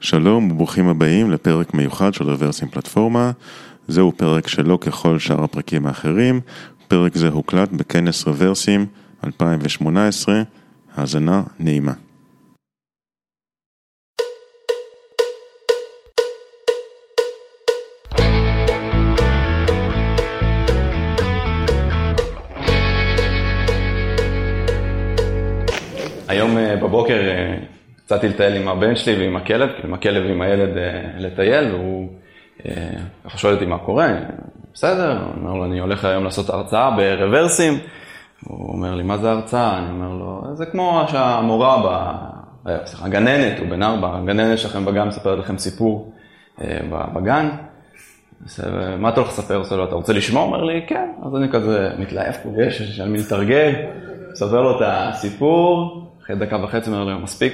שלום וברוכים הבאים לפרק מיוחד של רוורסים פלטפורמה. זהו פרק שלא ככל שאר הפרקים האחרים. פרק זה הוקלט בכנס רוורסים 2018. האזנה נעימה. היום אה, בבוקר אה, יצאתי לטייל עם הבן שלי ועם הכלב, כאילו עם הכלב ועם הילד אה, לטייל, והוא ככה שואל אותי מה קורה, בסדר, הוא אומר לו, אני הולך היום לעשות הרצאה ברוורסים, הוא אומר לי, מה זה הרצאה? אני אומר לו, זה כמו שהמורה, ב... סליחה, הגננת, הוא בן ארבע, הגננת שלכם בגן מספרת לכם סיפור בגן. מה אתה הולך לספר? עושה לו, אתה רוצה לשמוע? אומר לי, כן. אז אני כזה מתלהב על מי לתרגל. מספר לו את הסיפור, אחרי דקה וחצי אומר לו, מספיק,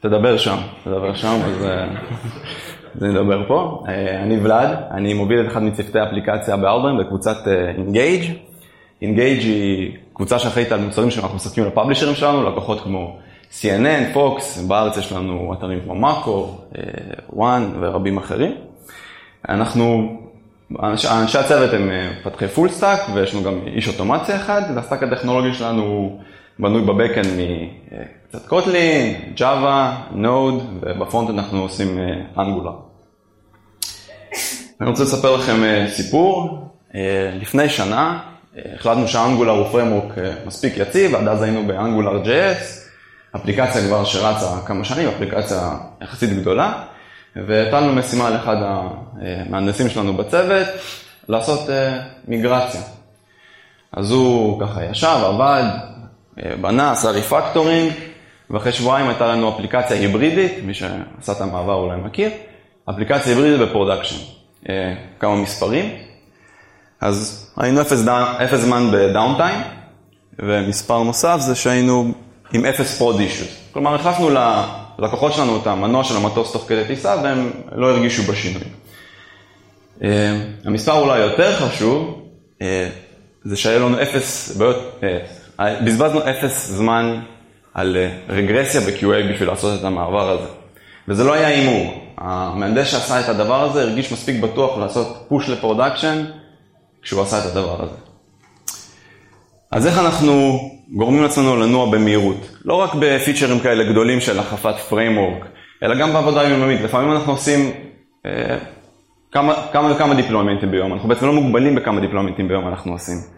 תדבר שם, תדבר שם, אז אני אדבר פה. אה, אני ולאד, אני מוביל את אחד מצוותי האפליקציה בארברן בקבוצת Engage. אה, Engage היא קבוצה שאחראית על מוצרים שאנחנו מספקים לפאבלישרים שלנו, לקוחות כמו CNN, Fox, בארץ יש לנו אתרים כמו מאקו, וואן ורבים אחרים. אנחנו אנשי הצוות הם אה, מפתחי full stack ויש לנו גם איש אוטומציה אחד, וה stack הטכנולוגי שלנו בנוי ב backend מקצת Kotlin, Java, Node, וב front אנחנו עושים Angular. אה, אני רוצה לספר לכם אה, סיפור. לפני שנה החלטנו ש Angular הוא framework מספיק יציב, עד אז היינו ב AngularJS, אפליקציה כבר שרצה כמה שנים, אפליקציה יחסית גדולה. והטלנו משימה לאחד המהנדסים שלנו בצוות, לעשות אה, מיגרציה. אז הוא ככה ישב, עבד, אה, בנה, עשה refactoring, ואחרי שבועיים הייתה לנו אפליקציה היברידית, מי שעשה את המעבר אולי מכיר, אפליקציה היברידית ב production. אה, כמה מספרים. אז היינו אפס, אפס זמן ב downtime, ומספר נוסף זה שהיינו עם אפס prod issues. כלומר, החלפנו ללקוחות שלנו את המנוע של המטוס תוך כדי טיסה, והם לא הרגישו בשינוי. אה, המספר אולי יותר חשוב, אה, זה שהיה לנו אפס בעיות, בזבזנו אפס זמן על רגרסיה ב-QA בשביל לעשות את המעבר הזה. וזה לא היה הימור. המהנדס שעשה את הדבר הזה הרגיש מספיק בטוח לעשות push ל production כשהוא עשה את הדבר הזה. אז איך אנחנו גורמים לעצמנו לנוע במהירות? לא רק בפיצ'רים כאלה גדולים של החלפת framework, אלא גם בעבודה יומיומית. לפעמים אנחנו עושים אה, כמה, כמה וכמה דיפלוימנטים ביום, אנחנו בעצם לא מוגבלים בכמה דיפלוימנטים ביום אנחנו עושים.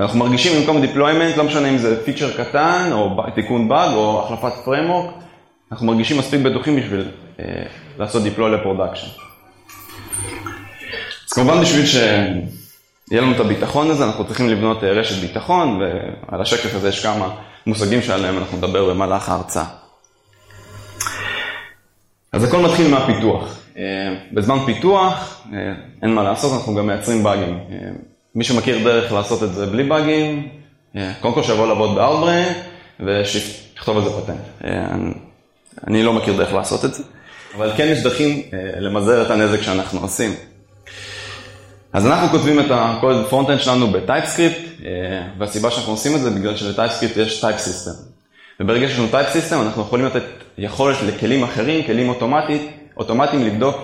ואנחנו מרגישים במקום deployment, לא משנה אם זה feature קטן, או תיקון באג, או החלפת framework, אנחנו מרגישים מספיק בטוחים בשביל אה, לעשות deploy ל production. אז כמובן בשביל ש... יהיה לנו את הביטחון הזה, אנחנו צריכים לבנות אה, רשת ביטחון, ועל השקף הזה יש כמה מושגים שעליהם אנחנו נדבר במהלך ההרצאה. אז הכל מתחיל מהפיתוח. אה, בזמן פיתוח, אה, אין מה לעשות, אנחנו גם מייצרים באגים. מי שמכיר דרך לעשות את זה בלי באגים, קודם כל שיבוא לעבוד בארברן ושיכתוב על זה פטנט. אני לא מכיר דרך לעשות את זה, אבל כן יש דרכים למזער את הנזק שאנחנו עושים. אז אנחנו כותבים את הקוד frontend שלנו ב TypeScript, אה, והסיבה שאנחנו עושים את זה בגלל של TypeScript יש type system. וברגע שיש לנו type system אנחנו יכולים לתת יכולת לכלים אחרים, כלים אוטומטית, אוטומטיים לבדוק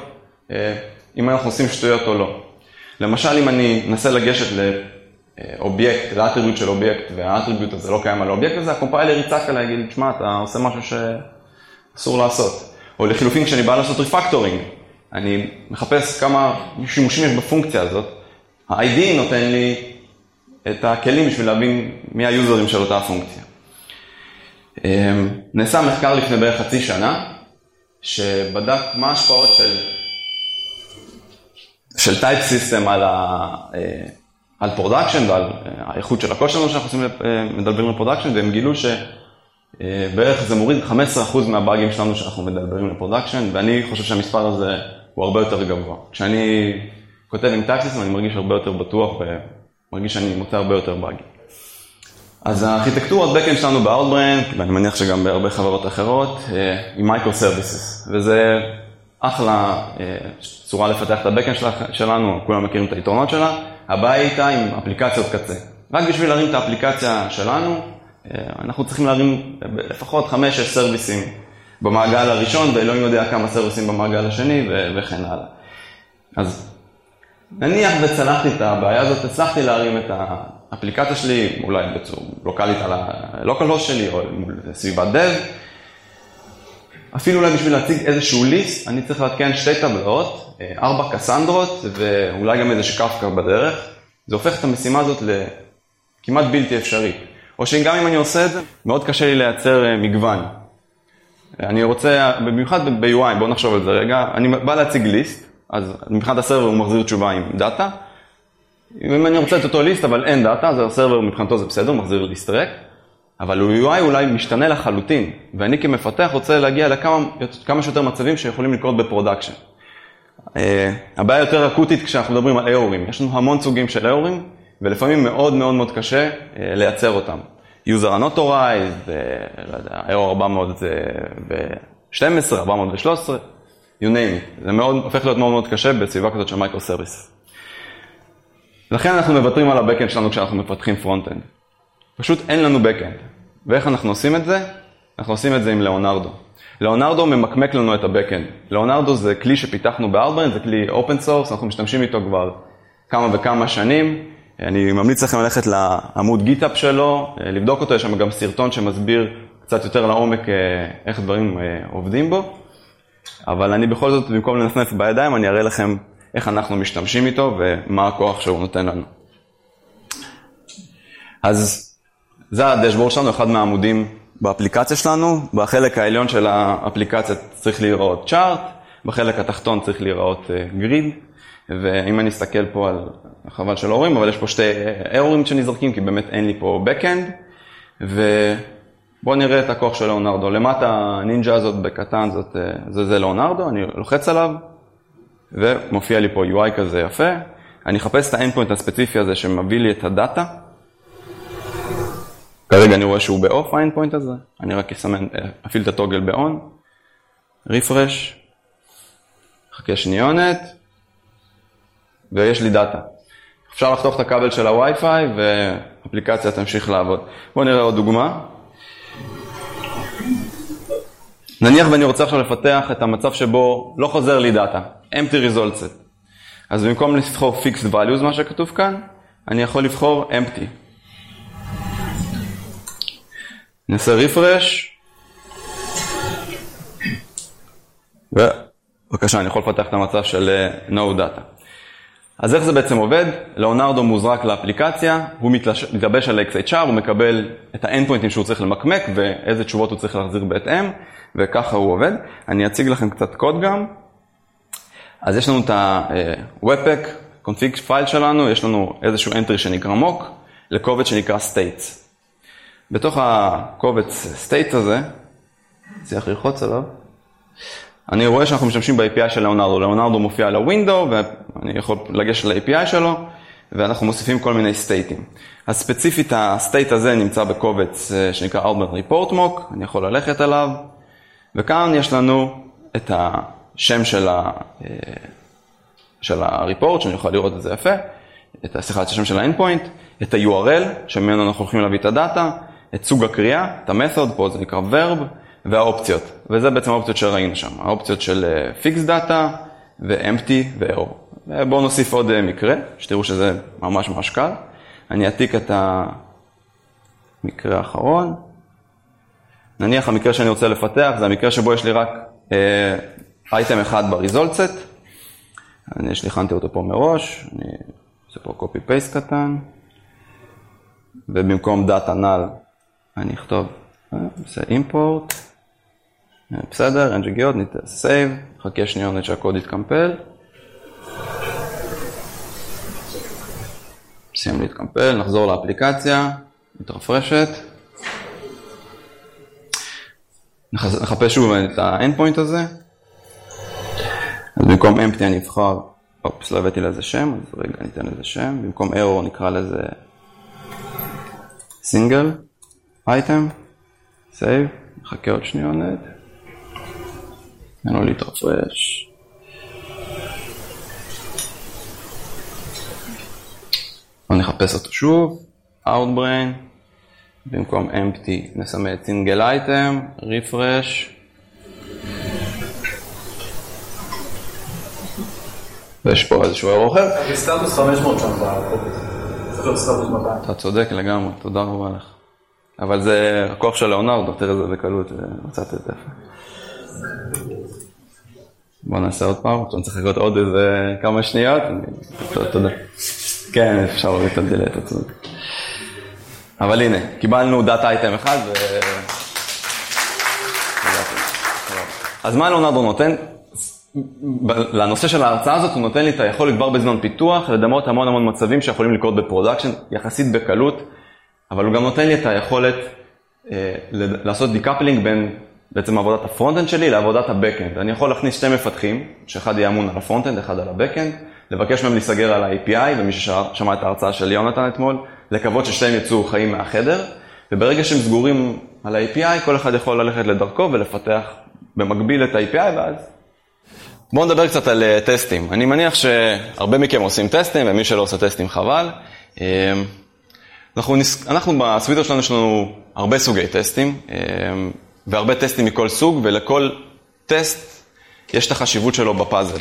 אה, אם אנחנו עושים שטויות או לא. למשל אם אני אנסה לגשת לאובייקט, ל attribute של אובייקט, וה attribute הזה לא קיים על האובייקט הזה, ה compiler יצעק עליי, יגיד, שמע, אתה עושה משהו שאסור לעשות. או לחילופין כשאני בא לעשות refactoring, אני מחפש כמה שימושים יש בפונקציה הזאת, ה-IDE נותן לי את הכלים בשביל להבין מי היוזרים של אותה פונקציה. אמ, נעשה מחקר לפני בערך חצי שנה, שבדק מה ההשפעות של, של type system על, ה, אה, על production ועל אה, האיכות של שלנו שאנחנו עושים, אה, מדלברים ל production, והם גילו שבערך זה מוריד 15% מהבאגים שלנו שאנחנו מדלברים ל production, ואני חושב שהמספר הזה הוא הרבה יותר גבוה. כשאני כותב עם טקסיס אני מרגיש הרבה יותר בטוח ומרגיש שאני מוצא הרבה יותר באגים. אז הארכיטקטורת backend שלנו ב-Outbrain, ואני מניח שגם בהרבה חברות אחרות, היא microservices, וזה אחלה אה, צורה לפתח את ה backend שלנו, כולם מכירים את היתרונות שלה, הבעיה איתה עם אפליקציות קצה. רק בשביל להרים את האפליקציה שלנו, אה, אנחנו צריכים להרים לפחות 5-6 סרוויסים במעגל הראשון, ואלוהים יודע כמה סרוויסים במעגל השני, וכן הלאה. אז נניח וצלחתי את הבעיה הזאת, הצלחתי להרים את האפליקציה שלי, אולי בצורה לוקאלית על ה-local host שלי, או מול סביבת dev. אפילו אולי בשביל להציג איזשהו ליסט, אני צריך להתקן שתי טבלאות, אה, ארבע קסנדרות, ואולי גם איזה קפקא בדרך. זה הופך את המשימה הזאת לכמעט בלתי אפשרית. או שגם אם אני עושה את זה, מאוד קשה לי לייצר אה, מגוון. אני רוצה, במיוחד ב-UI, בואו נחשוב על זה רגע, אני בא להציג list, אז מבחינת ה server הוא מחזיר תשובה עם data. אם אני רוצה את אותו list אבל אין data, אז ה server מבחינתו זה בסדר, הוא מחזיר list ריק. אבל UI אולי משתנה לחלוטין, ואני כמפתח רוצה להגיע לכמה שיותר מצבים שיכולים לקרות ב production. אה, הבעיה יותר אקוטית כשאנחנו מדברים על error ים, יש לנו המון סוגים של error ים, ולפעמים מאוד מאוד מאוד קשה אה, לייצר אותם. user unauthorized, לא יודע, error 400 412, 413, you name it. זה מאוד, הופך להיות מאוד מאוד קשה בסביבה כזאת של microservices. לכן אנחנו מוותרים על ה-Backend שלנו כשאנחנו מפתחים Frontend. פשוט אין לנו Backend. ואיך אנחנו עושים את זה? אנחנו עושים את זה עם לאונרדו. לאונרדו ממקמק לנו את ה-Backend. לאונרדו זה כלי שפיתחנו ב-Outbrain, זה כלי open source, אנחנו משתמשים איתו כבר כמה וכמה שנים. אני ממליץ לכם ללכת לעמוד גיטאפ שלו, לבדוק אותו, יש שם גם סרטון שמסביר קצת יותר לעומק אה, איך דברים אה, עובדים בו. אבל אני בכל זאת, במקום לנפנף בידיים, אני אראה לכם איך אנחנו משתמשים איתו ומה הכוח שהוא נותן לנו. אז זה הדשבורד שלנו, אחד מהעמודים באפליקציה שלנו. בחלק העליון של האפליקציה צריך להיראות צ'ארט, בחלק התחתון צריך להיראות גריד, אה, ואם אני אסתכל פה על, חבל שלא רואים, אבל יש פה שתי ארורים שנזרקים, כי באמת אין לי פה backend, ובואו נראה את הכוח של לאונרדו. למטה הנינג'ה הזאת בקטן, זאת, אה, זה, זה לאונרדו, אני לוחץ עליו, ומופיע לי פה UI כזה יפה. אני אחפש את האנדפוינט הספציפי הזה שמביא לי את הדאטה. כרגע אני רואה שהוא באוף האנדפוינט הזה, אני רק אסמן, אפעיל את ה toggle ב on, refresh, חכה שניונת, ויש לי data. אפשר לחתוך את הכבל של הווי-פיי ואפליקציה תמשיך לעבוד. בואו נראה עוד דוגמה. נניח ואני רוצה עכשיו לפתח את המצב שבו לא חוזר לי data, empty result. אז במקום לבחור fixed values, מה שכתוב כאן, אני יכול לבחור empty. נעשה רפרש. ובבקשה, אני יכול לפתח את המצב של אה, no data. אז איך זה בעצם עובד? לאונרדו מוזרק לאפליקציה, הוא מתלבש על XHR, הוא מקבל את האנדפוינטים שהוא צריך למקמק ואיזה תשובות הוא צריך להחזיר בהתאם, וככה הוא עובד. אני אציג לכם קצת קוד גם. אז יש לנו את ה-Webpack, config file שלנו, יש לנו איזשהו entry שנקרא mock, לקובץ שנקרא states. בתוך הקובץ state הזה, צריך ללחוץ עליו, אני רואה שאנחנו משתמשים ב-API של לאונרדו. לאונרדו מופיע על הווינדו, ואני יכול לגשת ל-API שלו, ואנחנו מוסיפים כל מיני סטייטים. אז ספציפית הסטייט הזה נמצא בקובץ אה, שנקרא Outbound Report Mock, אני יכול ללכת עליו, וכאן יש לנו את השם של, ה, אה, של ה-report, שאני יכול לראות את זה יפה, את, סליחה, את השם של ה-endpoint, את ה-URL, שממנו אנחנו הולכים להביא את ה data, את סוג הקריאה, את ה method, פה זה נקרא verb, והאופציות. וזה בעצם האופציות שראינו שם, האופציות של fixed data ו-empty ו-error. בואו נוסיף עוד אה, מקרה, שתראו שזה ממש ממש קל. אני אעתיק את המקרה האחרון. נניח המקרה שאני רוצה לפתח זה המקרה שבו יש לי רק אייטם אה, אחד ב-result set. אני הכנתי אותו פה מראש, אני עושה פה copy paste קטן, ובמקום data null אני אכתוב, נעשה אה, import, אה, בסדר, אין שגיאות, ניתן save, חכה שניונת שהקוד יתקמפל. סיים להתקמפל, נחזור לאפליקציה, מתרפרשת. נחפש שוב את ה endpoint הזה. אז במקום empty אני אבחר, אופס, לא הבאתי לזה שם, אז רגע ניתן לזה שם. במקום error נקרא לזה single item, save, נחכה עוד שניונת, תן לו להתרפרש. בוא נחפש אותו שוב, Outbrain, במקום empty נסמא את סינגל אייטם, Refresh. ויש פה איזשהו אירוע אחר. אתה צודק לגמרי, תודה רבה לך. אבל זה הכוח של ליאונרדו, תראה איזה בקלות, אה, מצאתי את זה. בוא נעשה עוד פעם, עכשיו צריך לחכות עוד איזה כמה שניות. תודה. כן, אפשר להוריד את הדלת, אתה. אבל הנה, קיבלנו data item אחד ו... אז מה ליאונרדו נותן? לנושא של ההרצאה הזאת הוא נותן לי את היכולת כבר בזמן פיתוח לדמות המון המון מצבים שיכולים לקרות ב production יחסית בקלות, אבל הוא גם נותן לי את היכולת אה, לעשות decoupling בין בעצם עבודת ה frontend שלי לעבודת ה backend. אני יכול להכניס שתי מפתחים, שאחד יהיה אמון על ה frontend, אחד על ה backend, לבקש מהם להיסגר על ה-API, ומי ששמע את ההרצאה של יונתן אתמול, לקוות ששתיהם יצאו חיים מהחדר, וברגע שהם סגורים על ה-API, כל אחד יכול ללכת לדרכו ולפתח במקביל את ה-API, ואז בואו נדבר קצת על אה, טסטים. אני מניח שהרבה מכם עושים טסטים, ומי שלא עושה טסטים חבל. אנחנו, נס... אנחנו בסוויטר שלנו יש לנו הרבה סוגי טסטים, אה, והרבה טסטים מכל סוג, ולכל טסט יש את החשיבות שלו בפאזל.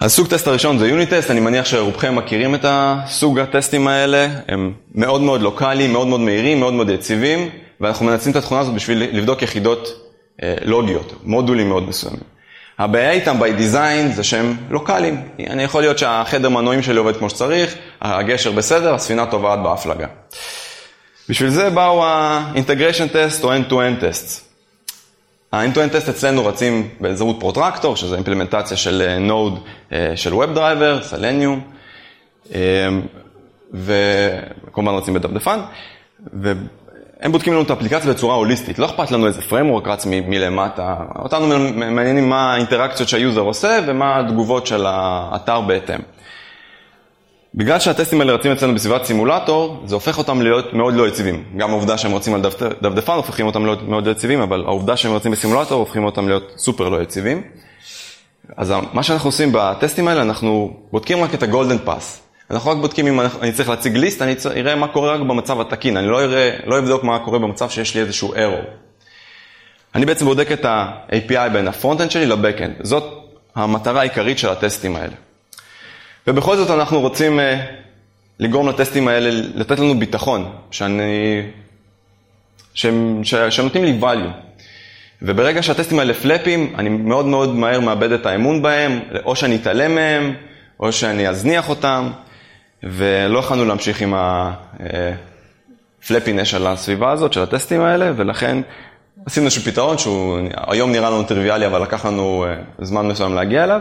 אז סוג טסט הראשון זה יוניט טסט, אני מניח שרובכם מכירים את הסוג הטסטים האלה, הם מאוד מאוד לוקאליים, מאוד מאוד מהירים, מאוד מאוד יציבים, ואנחנו מנצלים את התכונה הזאת בשביל לבדוק יחידות אה, לוגיות, מודולים מאוד מסוימים. הבעיה איתם by design זה שהם לוקאליים. אני יכול להיות שהחדר מנועים שלי עובד כמו שצריך, הגשר בסדר, הספינה טובעת בהפלגה. בשביל זה באו ה-integration test או end-to-end tests. ה-end-to-end test אצלנו רצים בעזרת Protractor, שזה אימפלמנטציה של Node של WebDriver, Selenium, וכמובן רצים בדפדפן, והם בודקים לנו את האפליקציה בצורה הוליסטית. לא אכפת לנו איזה framework רץ מלמטה, אותנו מעניינים מה האינטראקציות שה user עושה ומה התגובות של האתר בהתאם. בגלל שהטסטים האלה רצים אצלנו בסביבת סימולטור, זה הופך אותם להיות מאוד לא יציבים. גם העובדה שהם רצים על דפ- דפדפן הופכים אותם להיות מאוד לא יציבים, אבל העובדה שהם רצים בסימולטור הופכים אותם להיות סופר לא יציבים. אז מה שאנחנו עושים בטסטים האלה, אנחנו בודקים רק את ה golden path. אנחנו רק בודקים אם אני צריך להציג list, אני אראה מה קורה רק במצב התקין, אני לא, אראה, לא אבדוק מה קורה במצב שיש לי איזשהו error. אני בעצם בודק את ה-API בין ה front-end שלי ל back-end. זאת המטרה העיקרית של הטסטים האלה. ובכל זאת אנחנו רוצים uh, לגרום לטסטים האלה, לתת לנו ביטחון, שאני, שהם, ש, שהם נותנים לי value. וברגע שהטסטים האלה פלאפים, אני מאוד מאוד מהר מאבד את האמון בהם, או שאני אתעלם מהם, או שאני אזניח אותם, ולא יכולנו להמשיך עם הפלאפינס של הסביבה הזאת, של הטסטים האלה, ולכן עשינו איזשהו פתרון שהוא היום נראה לנו טריוויאלי, אבל לקח לנו uh, זמן מסוים להגיע אליו.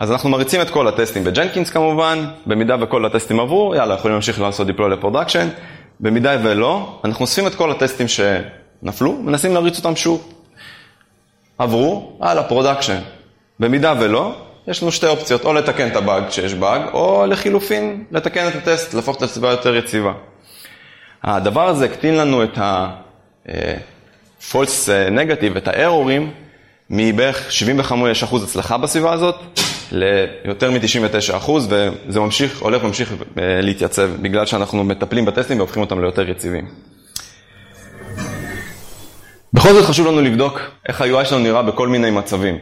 אז אנחנו מריצים את כל הטסטים ב Jenkins כמובן, במידה וכל הטסטים עברו, יאללה, יכולים להמשיך לעשות deploy ל production, במידה ולא, אנחנו אוספים את כל הטסטים שנפלו, מנסים להריץ אותם שוב. עברו, הלאה, production. במידה ולא, יש לנו שתי אופציות, או לתקן את הבאג כשיש באג, או לחילופין, לתקן את הטסט, להפוך את הסביבה יותר יציבה. הדבר הזה הקטין לנו את ה-false negative, את הארורים, מבערך 75% הצלחה בסביבה הזאת, ליותר מ-99%, וזה ממשיך, הולך וממשיך להתייצב, בגלל שאנחנו מטפלים בטסטים והופכים אותם ליותר יציבים. בכל זאת חשוב לנו לבדוק איך ה-UI שלנו נראה בכל מיני מצבים.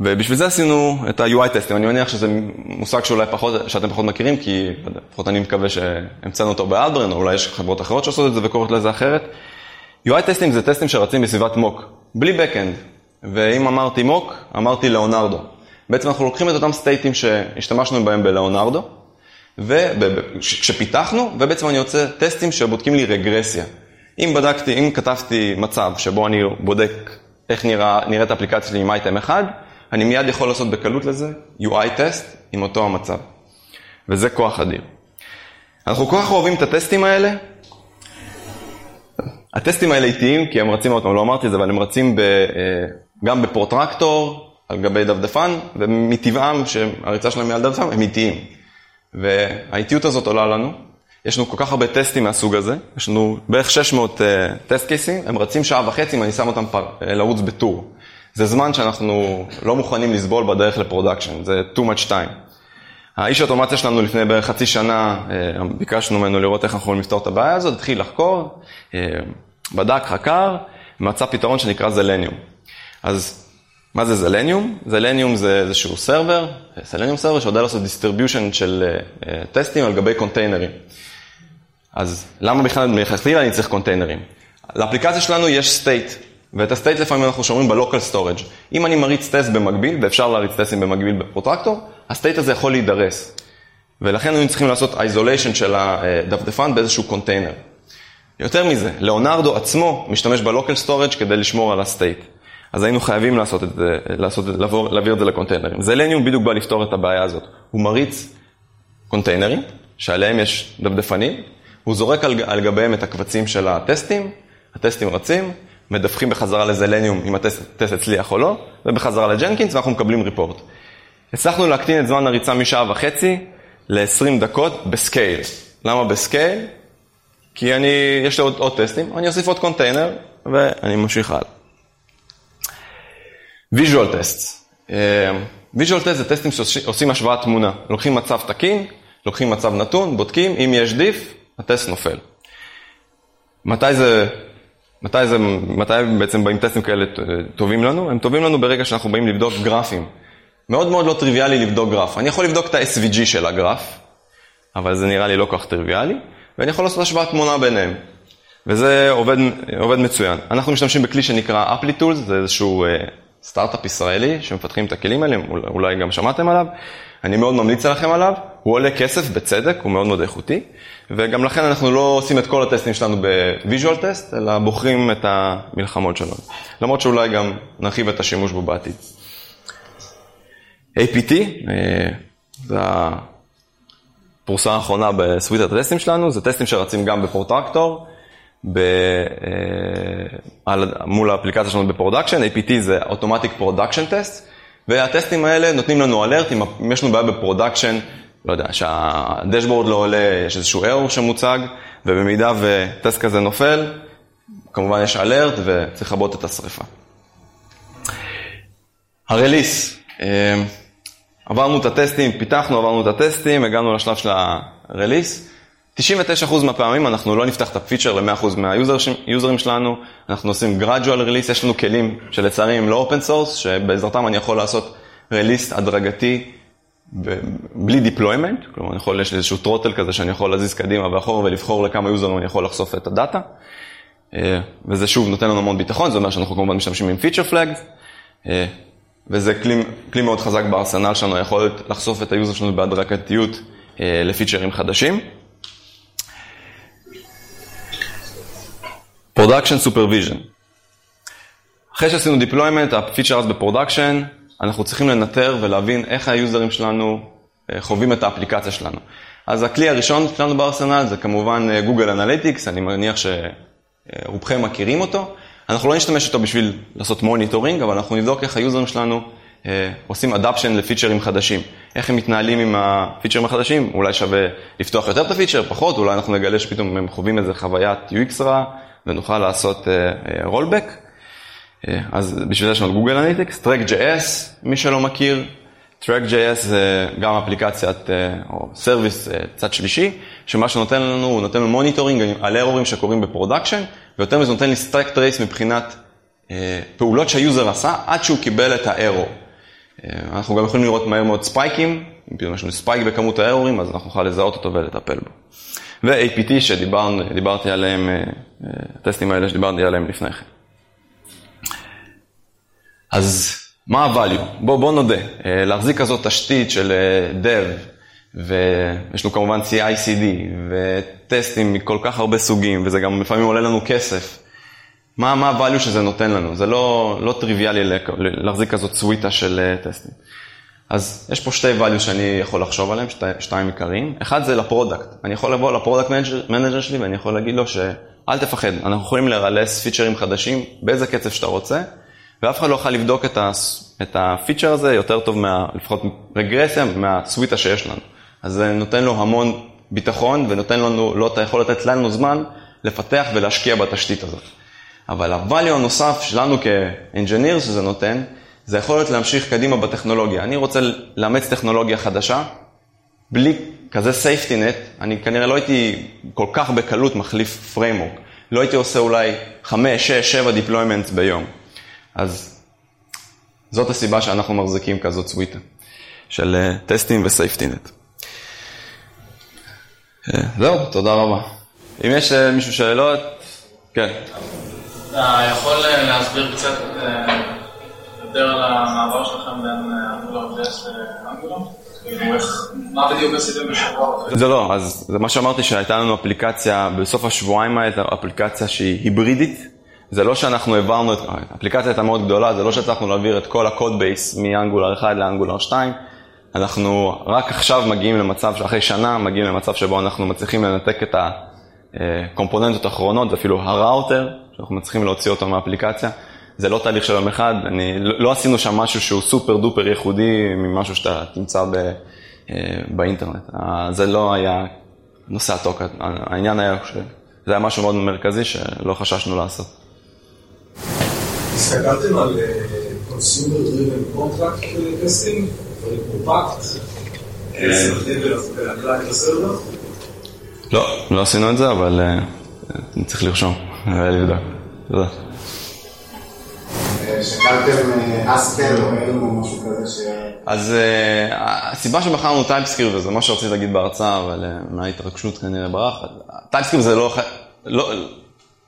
ובשביל זה עשינו את ה-UI טסטים, אני מניח שזה מושג שאולי פחות, שאתם פחות מכירים, כי לפחות אני מקווה שהמצאנו אותו באלברן, או אולי יש חברות אחרות שעושות את זה וקוראות לזה אחרת. UI טסטים זה טסטים שרצים בסביבת מוק, בלי backend, ואם אמרתי מוק, אמרתי לאונרדו. בעצם אנחנו לוקחים את אותם סטייטים שהשתמשנו בהם בלאונרדו, כשפיתחנו, ובעצם אני יוצא טסטים שבודקים לי רגרסיה. אם בדקתי, אם כתבתי מצב שבו אני בודק איך נראה, נראית האפליקציה שלי עם אייטם אחד, אני מיד יכול לעשות בקלות לזה UI טסט עם אותו המצב. וזה כוח אדיר. אנחנו כל כך אוהבים את הטסטים האלה. הטסטים האלה איטיים, כי הם רצים, עוד פעם, לא אמרתי את זה, אבל הם רצים ב, גם בפרוטרקטור, על גבי דפדפן, ומטבעם, שהריצה שלהם מעל דפדפן, הם איטיים. והאיטיות הזאת עולה לנו. יש לנו כל כך הרבה טסטים מהסוג הזה, יש לנו בערך 600 טסט uh, קייסים, הם רצים שעה וחצי אם אני שם אותם פר, uh, לרוץ בטור. זה זמן שאנחנו לא מוכנים לסבול בדרך ל production, זה too much time. האיש האוטומציה שלנו לפני בערך חצי שנה, uh, ביקשנו ממנו לראות איך אנחנו יכולים לפתור את הבעיה הזאת, התחיל לחקור, uh, בדק, חקר, מצא פתרון שנקרא Zalenium. אז מה זה Zalenium? Zalenium זה איזשהו server, Zalenium server שיודע לעשות distribution של טסטים על גבי קונטיינרים. אז למה בכלל מלכתחילה אני צריך קונטיינרים? לאפליקציה שלנו יש state, ואת ה state לפעמים אנחנו שומרים ב local storage. אם אני מריץ טסט במקביל, ואפשר להריץ טסטים במקביל ב Protractor, ה state הזה יכול להידרס. ולכן היינו צריכים לעשות isolation של הדפדפן באיזשהו קונטיינר. יותר מזה, לאונרדו עצמו משתמש ב local storage כדי לשמור על ה state. אז היינו חייבים לעשות את זה, לעשות, לעבור, להעביר את זה לקונטיינרים. Zalenium בדיוק בא לפתור את הבעיה הזאת. הוא מריץ קונטיינרים, שעליהם יש דפדפנים, הוא זורק על, על גביהם את הקבצים של הטסטים, הטסטים רצים, מדווחים בחזרה ל Zalenium אם הטסט הצליח או לא, ובחזרה ל Jenkins ואנחנו מקבלים report. הצלחנו להקטין את זמן הריצה משעה וחצי ל-20 דקות ב scale. למה ב scale? כי אני, יש לי עוד, עוד טסטים, אני אוסיף עוד קונטיינר ואני ממשיך הלאה. visual test. visual test זה טסטים שעושים השוואת תמונה. לוקחים מצב תקין, לוקחים מצב נתון, בודקים, אם יש diff, הטסט נופל. מתי זה, מתי זה, מתי בעצם באים טסטים כאלה טובים לנו? הם טובים לנו ברגע שאנחנו באים לבדוק גרפים. מאוד מאוד לא טריוויאלי לבדוק גרף. אני יכול לבדוק את ה-SVG של הגרף, אבל זה נראה לי לא כל כך טריוויאלי, ואני יכול לעשות השוואת תמונה ביניהם. וזה עובד, עובד מצוין. אנחנו משתמשים בכלי שנקרא Applitools זה איזשהו uh, סטארט-אפ ישראלי שמפתחים את הכלים האלה, אולי גם שמעתם עליו. אני מאוד ממליץ לכם עליו, הוא עולה כסף בצדק, הוא מאוד מאוד איכותי, וגם לכן אנחנו לא עושים את כל הטסטים שלנו ב visual test, אלא בוחרים את המלחמות שלנו. למרות שאולי גם נרחיב את השימוש בו בעתיד. APT, אה, זה הפרוסה האחרונה ב suite הטסטים שלנו, זה טסטים שרצים גם ב Protractor, ב, אה, מול האפליקציה שלנו ב production, APT זה Automatic Production Test, והטסטים האלה נותנים לנו alert, אם יש לנו בעיה ב production, לא יודע, שה dashboard לא עולה, יש איזשהו error שמוצג, ובמידה וטסט כזה נופל, כמובן יש alert וצריך לכבות את השריפה. ה release, אה, עברנו את הטסטים, פיתחנו, עברנו את הטסטים, הגענו לשלב של הרליס. 99% מהפעמים אנחנו לא נפתח את הפיצ'ר ל-100% מהיוזרים שלנו, אנחנו עושים gradual release, יש לנו כלים שלצערי הם לא open source, שבעזרתם אני יכול לעשות release הדרגתי בלי deployment, כלומר אני יכול, יש לי איזשהו טרוטל כזה שאני יכול להזיז קדימה ואחורה ולבחור לכמה יוזרים אני יכול לחשוף את הדאטה. אה, וזה שוב נותן לנו המון ביטחון, זה אומר שאנחנו כמובן משתמשים עם feature flags, אה, וזה כלי, כלי מאוד חזק בארסנל שלנו, היכולת לחשוף את היוזר שלנו בהדרגתיות אה, לפיצ'רים חדשים. production supervision. אחרי שעשינו deployment, הפיצ'ר אז ב production, אנחנו צריכים לנטר ולהבין איך היוזרים שלנו אה, חווים את האפליקציה שלנו. אז הכלי הראשון שלנו בארסנל זה כמובן אה, analytics, אני מניח שרובכם מכירים אותו. אנחנו לא נשתמש איתו בשביל לעשות monitoring, אבל אנחנו נבדוק איך היוזרים שלנו אה, עושים adoption לפיצ'רים חדשים. איך הם מתנהלים עם הפיצ'רים החדשים, אולי שווה לפתוח יותר את הפיצ'ר, פחות, אולי אנחנו נגלה שפתאום הם חווים איזה חוויית UX רע, ונוכל לעשות rollback. Uh, uh, אז בשביל זה יש לנו Google Analytics, Track.js, מי שלא מכיר, Track.js זה גם אפליקציית, או service צד שלישי, שמה שנותן לנו, הוא נותן לנו monitoring על ארורים שקורים ב production, ויותר מזה נותן לי stack trace מבחינת פעולות שהיוזר עשה עד שהוא קיבל את הארור. אנחנו גם יכולים לראות מהר מאוד ספייקים, אם פתאום יש לנו spike בכמות הארורים, אז אנחנו נוכל לזהות אותו ולטפל בו. ו-APT שדיברתי עליהם, הטסטים האלה שדיברתי עליהם לפני כן. אז מה ה-value? בואו בוא נודה, להחזיק כזאת תשתית של dev, ויש לנו כמובן CI/CD, וטסטים מכל כך הרבה סוגים, וזה גם לפעמים עולה לנו כסף. מה ה-value שזה נותן לנו? זה לא, לא טריוויאלי להחזיק כזאת סוויטה של טסטים. אז יש פה שתי value שאני יכול לחשוב עליהם, שתי, שתיים עיקריים. אחד זה ל product. אני יכול לבוא ל product manager שלי ואני יכול להגיד לו שאל תפחד, אנחנו יכולים ל release פיצ'רים חדשים באיזה קצב שאתה רוצה, ואף אחד לא יכול לבדוק את, ה, את הפיצ'ר הזה יותר טוב, מה, לפחות רגרסיה, מהסוויטה שיש לנו. אז זה נותן לו המון ביטחון ונותן לנו, לא, אתה יכול לתת לנו זמן לפתח ולהשקיע בתשתית הזאת. אבל ה-value הנוסף שלנו כ-engineer שזה נותן, זה יכול להיות להמשיך קדימה בטכנולוגיה. אני רוצה לאמץ טכנולוגיה חדשה, בלי כזה safety net, אני כנראה לא הייתי כל כך בקלות מחליף framework. לא הייתי עושה אולי 5, 6, 7 deployments ביום. אז זאת הסיבה שאנחנו מחזיקים כזאת סוויטה של אה, טסטים ו safety net. אה, זהו, תודה רבה. אם יש מישהו שאלות, כן. אתה יכול להסביר קצת יותר על המעבר שלכם בין Angular JS ל Angular? מה בדיוק עשיתם בשבוע? זה לא, אז זה מה שאמרתי שהייתה לנו אפליקציה, בסוף השבועיים הייתה אפליקציה שהיא היברידית. זה לא שאנחנו העברנו את, האפליקציה הייתה מאוד גדולה, זה לא שהצלחנו להעביר את כל ה code base מ Angular 1 ל Angular 2. אנחנו רק עכשיו מגיעים למצב, אחרי שנה מגיעים למצב שבו אנחנו מצליחים לנתק את הקומפוננטות האחרונות, זה אפילו הראוטר, שאנחנו מצליחים להוציא אותו מהאפליקציה. זה לא תהליך של יום אחד, אני, לא, לא עשינו שם משהו שהוא super duper ייחודי ממשהו שאתה תמצא ב, אה, באינטרנט. זה לא היה נושא ה talk, העניין היה שזה היה משהו מאוד מרכזי שלא חששנו לעשות. הסתכלתם על אה, consumer driven contract testing? כמו Pact? לא, לא עשינו את זה, אבל אה, אני צריך לרשום ולבדוק. תודה. שקלתם או אלו או משהו כזה ש... אז הסיבה שבחרנו TypeScript, וזה מה שרציתי להגיד בהרצאה, אבל מההתרגשות כנראה ברח, TypeScript זה לא, לא,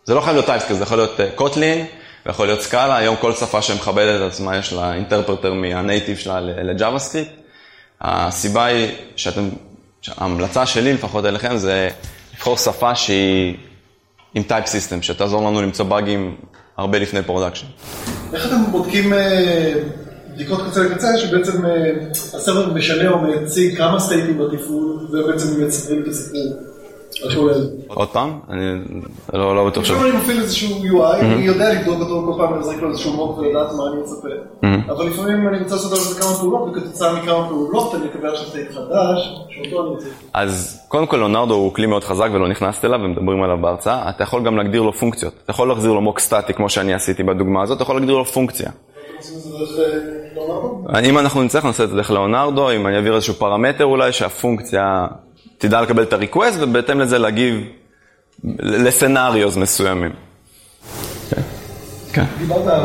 זה לא חייב להיות TypeScript, זה יכול להיות Kotlin, ויכול להיות Scala, היום כל שפה שמכבדת את עצמה יש לה interpreter מה native שלה ל JavaScript. הסיבה היא שאתם, ההמלצה שלי לפחות אליכם זה לבחור שפה שהיא עם type system, שתעזור לנו למצוא באגים הרבה לפני production. איך אתם בודקים אה, בדיקות קצה לקצה, שבעצם אה, ה server משנה או מציג כמה סטייטים בתפעול, ובעצם מייצרים את הסיפור? עוד פעם? אני לא, לא בטוח ש... לפעמים אני מפעיל איזשהו UI, אני יודע לבדוק אותו כל פעם, לזרק לו איזשהו mock ולדעת מה אני מצפה. אבל לפעמים אני רוצה לעשות על זה כמה פעולות, וכתוצאה מכמה פעולות אני אקבל עכשיו state חדש, שאותו אני רוצה. אז קודם כל Leonardo הוא כלי מאוד חזק ולא נכנסתי אליו ומדברים עליו בהרצאה. אתה יכול גם להגדיר לו פונקציות. אתה יכול להחזיר לו mock סטטי כמו שאני עשיתי בדוגמה הזאת, אתה יכול להגדיר לו פונקציה. אם אנחנו נצטרך נעשה את זה דרך לאונרדו, אם אני אעביר איזשהו פרמטר אולי שהפונקציה תדע לקבל את הריקווסט, ובהתאם לזה להגיב לסנאריוז מסוימים. כן. כן. דיברת על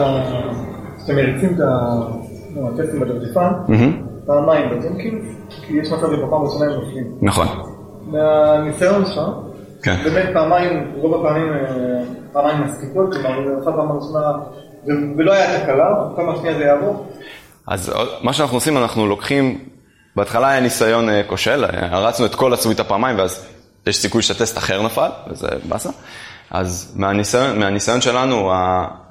שאתם מריצים את הטסטים בדרטיפן, פעמיים בג'נקינס, כי יש מצב שבפעם ראשונה הם נופלים. נכון. מהניסיון שלך, כן. באמת פעמיים, רוב הפעמים, אה, פעמיים מספיקות, כלומר, זה נפל פעם ראשונה, ולא היה תקלה, פעם השנייה זה יעבור. אז מה שאנחנו עושים, אנחנו לוקחים בהתחלה היה ניסיון אה, כושל, אה, הרצנו את כל הסוויטה פעמיים, ואז יש סיכוי שהטסט אחר נפל, וזה באסה. אז מהניסיון, מהניסיון שלנו,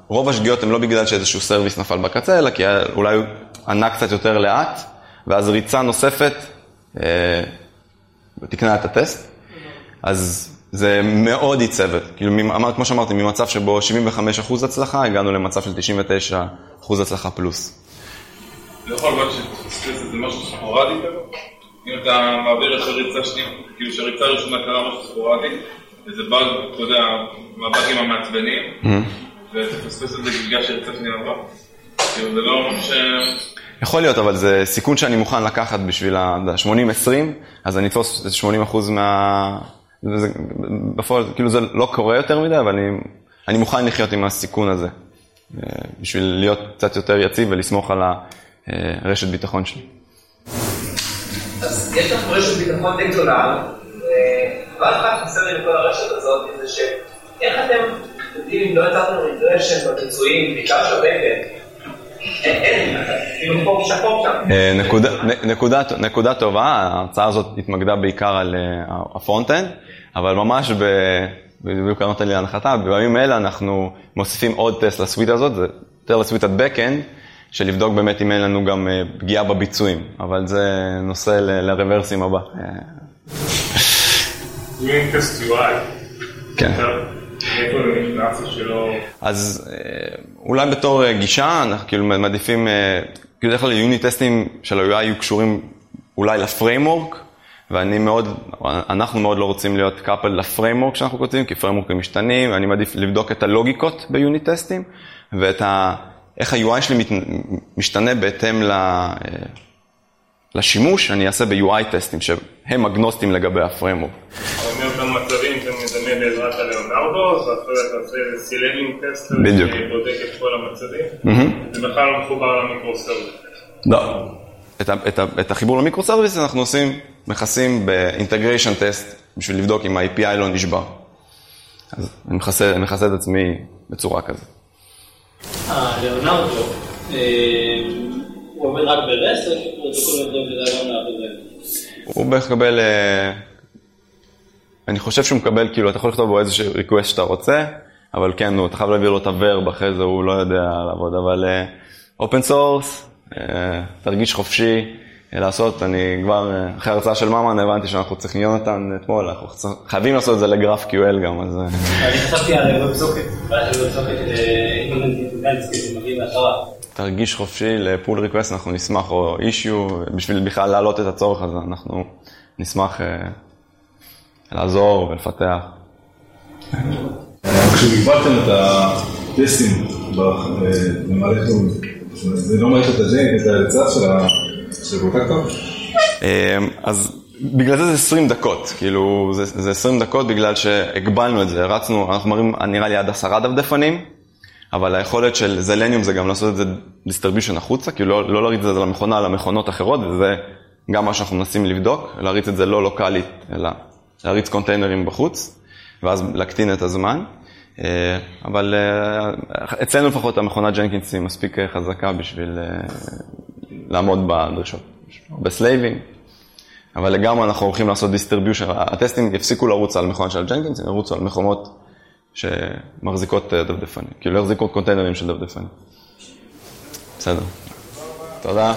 רוב השגיאות הן לא בגלל שאיזשהו סרוויס נפל בקצה, אלא כי אולי הוא ענה קצת יותר לאט, ואז ריצה נוספת אה, תקנה את הטסט. אז זה מאוד עיצב, כאילו, כמו שאמרתי, ממצב שבו 75% הצלחה, הגענו למצב של 99% הצלחה פלוס. יכול להיות שתפספס איזה משהו ספורדי כזה? אם אתה מעביר את הריצה שנייה, כאילו שהריצה הראשונה קרה משהו ספורדי, וזה באג, אתה יודע, מהבאגים המעצבנים, mm-hmm. ותפספס את זה בגלל שהריצה שנייה עברה. כאילו זה לא משהו ש... יכול להיות, אבל זה סיכון שאני מוכן לקחת בשביל ה-80-20, אז אני אתפוס 80% מה... זה, בפועל, כאילו זה לא קורה יותר מדי, אבל אני, אני מוכן לחיות עם הסיכון הזה, אה, בשביל להיות קצת יותר יציב ולסמוך על ה... אה, רשת ביטחון שלי. אז יש לך רשת ביטחון די גדולה, ואז מה חסר לי לכל הרשת הזאת, זה שאיך אתם יודעים אם לא יצרתם רגרשן בביצועים, בעיקר של הבקר, כאילו, אה, נקודה טובה, ההרצאה הזאת התמקדה בעיקר על אה, ה front-end, אבל ממש בדיוק הרמת לי להנחתה, בימים אלה אנחנו מוסיפים עוד טסט ל suite הזאת, זה יותר ל suiteת backend, של לבדוק באמת אם אין לנו גם אה, פגיעה בביצועים, אבל זה נושא ל Reversim הבא. כן. אז אה, אולי בתור אה, גישה, אנחנו כאילו מעדיפים, כאילו בדרך כלל unit טסטים של ה-UI יהיו קשורים אולי ל framework, ואני מאוד, אנחנו מאוד לא רוצים להיות coupled ל framework שאנחנו כותבים, כי פריימורקים משתנים, ואני מעדיף לבדוק את הלוגיקות ב unit טסטים, ואת ה... איך ה-UI שלי מת, משתנה בהתאם ל, לשימוש, אני אעשה ב-UI טסטים שהם אגנוסטים לגבי ה framework. אבל מאותם מצבים אתה מדמה בעזרת ה Leonardo זה אתה עושה Selenium test. שבודק את כל המצבים, זה בכלל לא מחובר ל micro-service. לא. את, את, את החיבור ל micro service אנחנו עושים, מכסים ב integration test בשביל לבדוק אם ה-API לא נשבר. אז אני מכסה את עצמי בצורה כזאת. אה, הוא עובד רק ב REST, או עובד בערך מקבל, אה, אני חושב שהוא מקבל, כאילו, אתה יכול לכתוב בו איזשהו request שאתה רוצה, אבל כן, אתה חייב להעביר לו את ה verb אחרי זה, הוא לא יודע לעבוד, אבל open source, תרגיש חופשי. אה, לעשות, אני כבר, אה, אחרי ההרצאה של ממן הבנתי שאנחנו צריכים, יונתן אתמול, אנחנו חייבים לעשות את זה ל GraphQL גם, אז... אה, אני חשבתי על WebSocket, מהשרת. תרגיש חופשי ל pull request, אנחנו נשמח, או issue, בשביל בכלל להעלות את הצורך הזה, אנחנו נשמח אה, לעזור ולפתח. כשהגברתם את הטסטים במערכת זה לא מערכת את ההרצאה של ה- אמ, אז בגלל זה זה 20 דקות, כאילו זה, זה 20 דקות בגלל שהגבלנו את זה, רצנו, אנחנו מראים נראה לי עד עשרה דפדפנים, אבל היכולת של זלניום זה גם לעשות את זה distribution החוצה, כאילו לא, לא להריץ את זה למכונה, למכונות אחרות, וזה גם מה שאנחנו מנסים לבדוק, להריץ את זה לא לוקאלית, אלא להריץ קונטיינרים בחוץ, ואז להקטין את הזמן. אה, אבל אה, אצלנו לפחות המכונת Jenkins היא מספיק אה, חזקה בשביל לעמוד בדרישות. בסלייבים, אבל לגמרי אנחנו הולכים לעשות distribution, הטסטים יפסיקו לרוץ על מכונה של Jenkins, הם ירוצו על מכונות שמחזיקות אה, דפדפנים, כאילו יחזיקו קונטיינרים של דפדפנים. בסדר. תודה.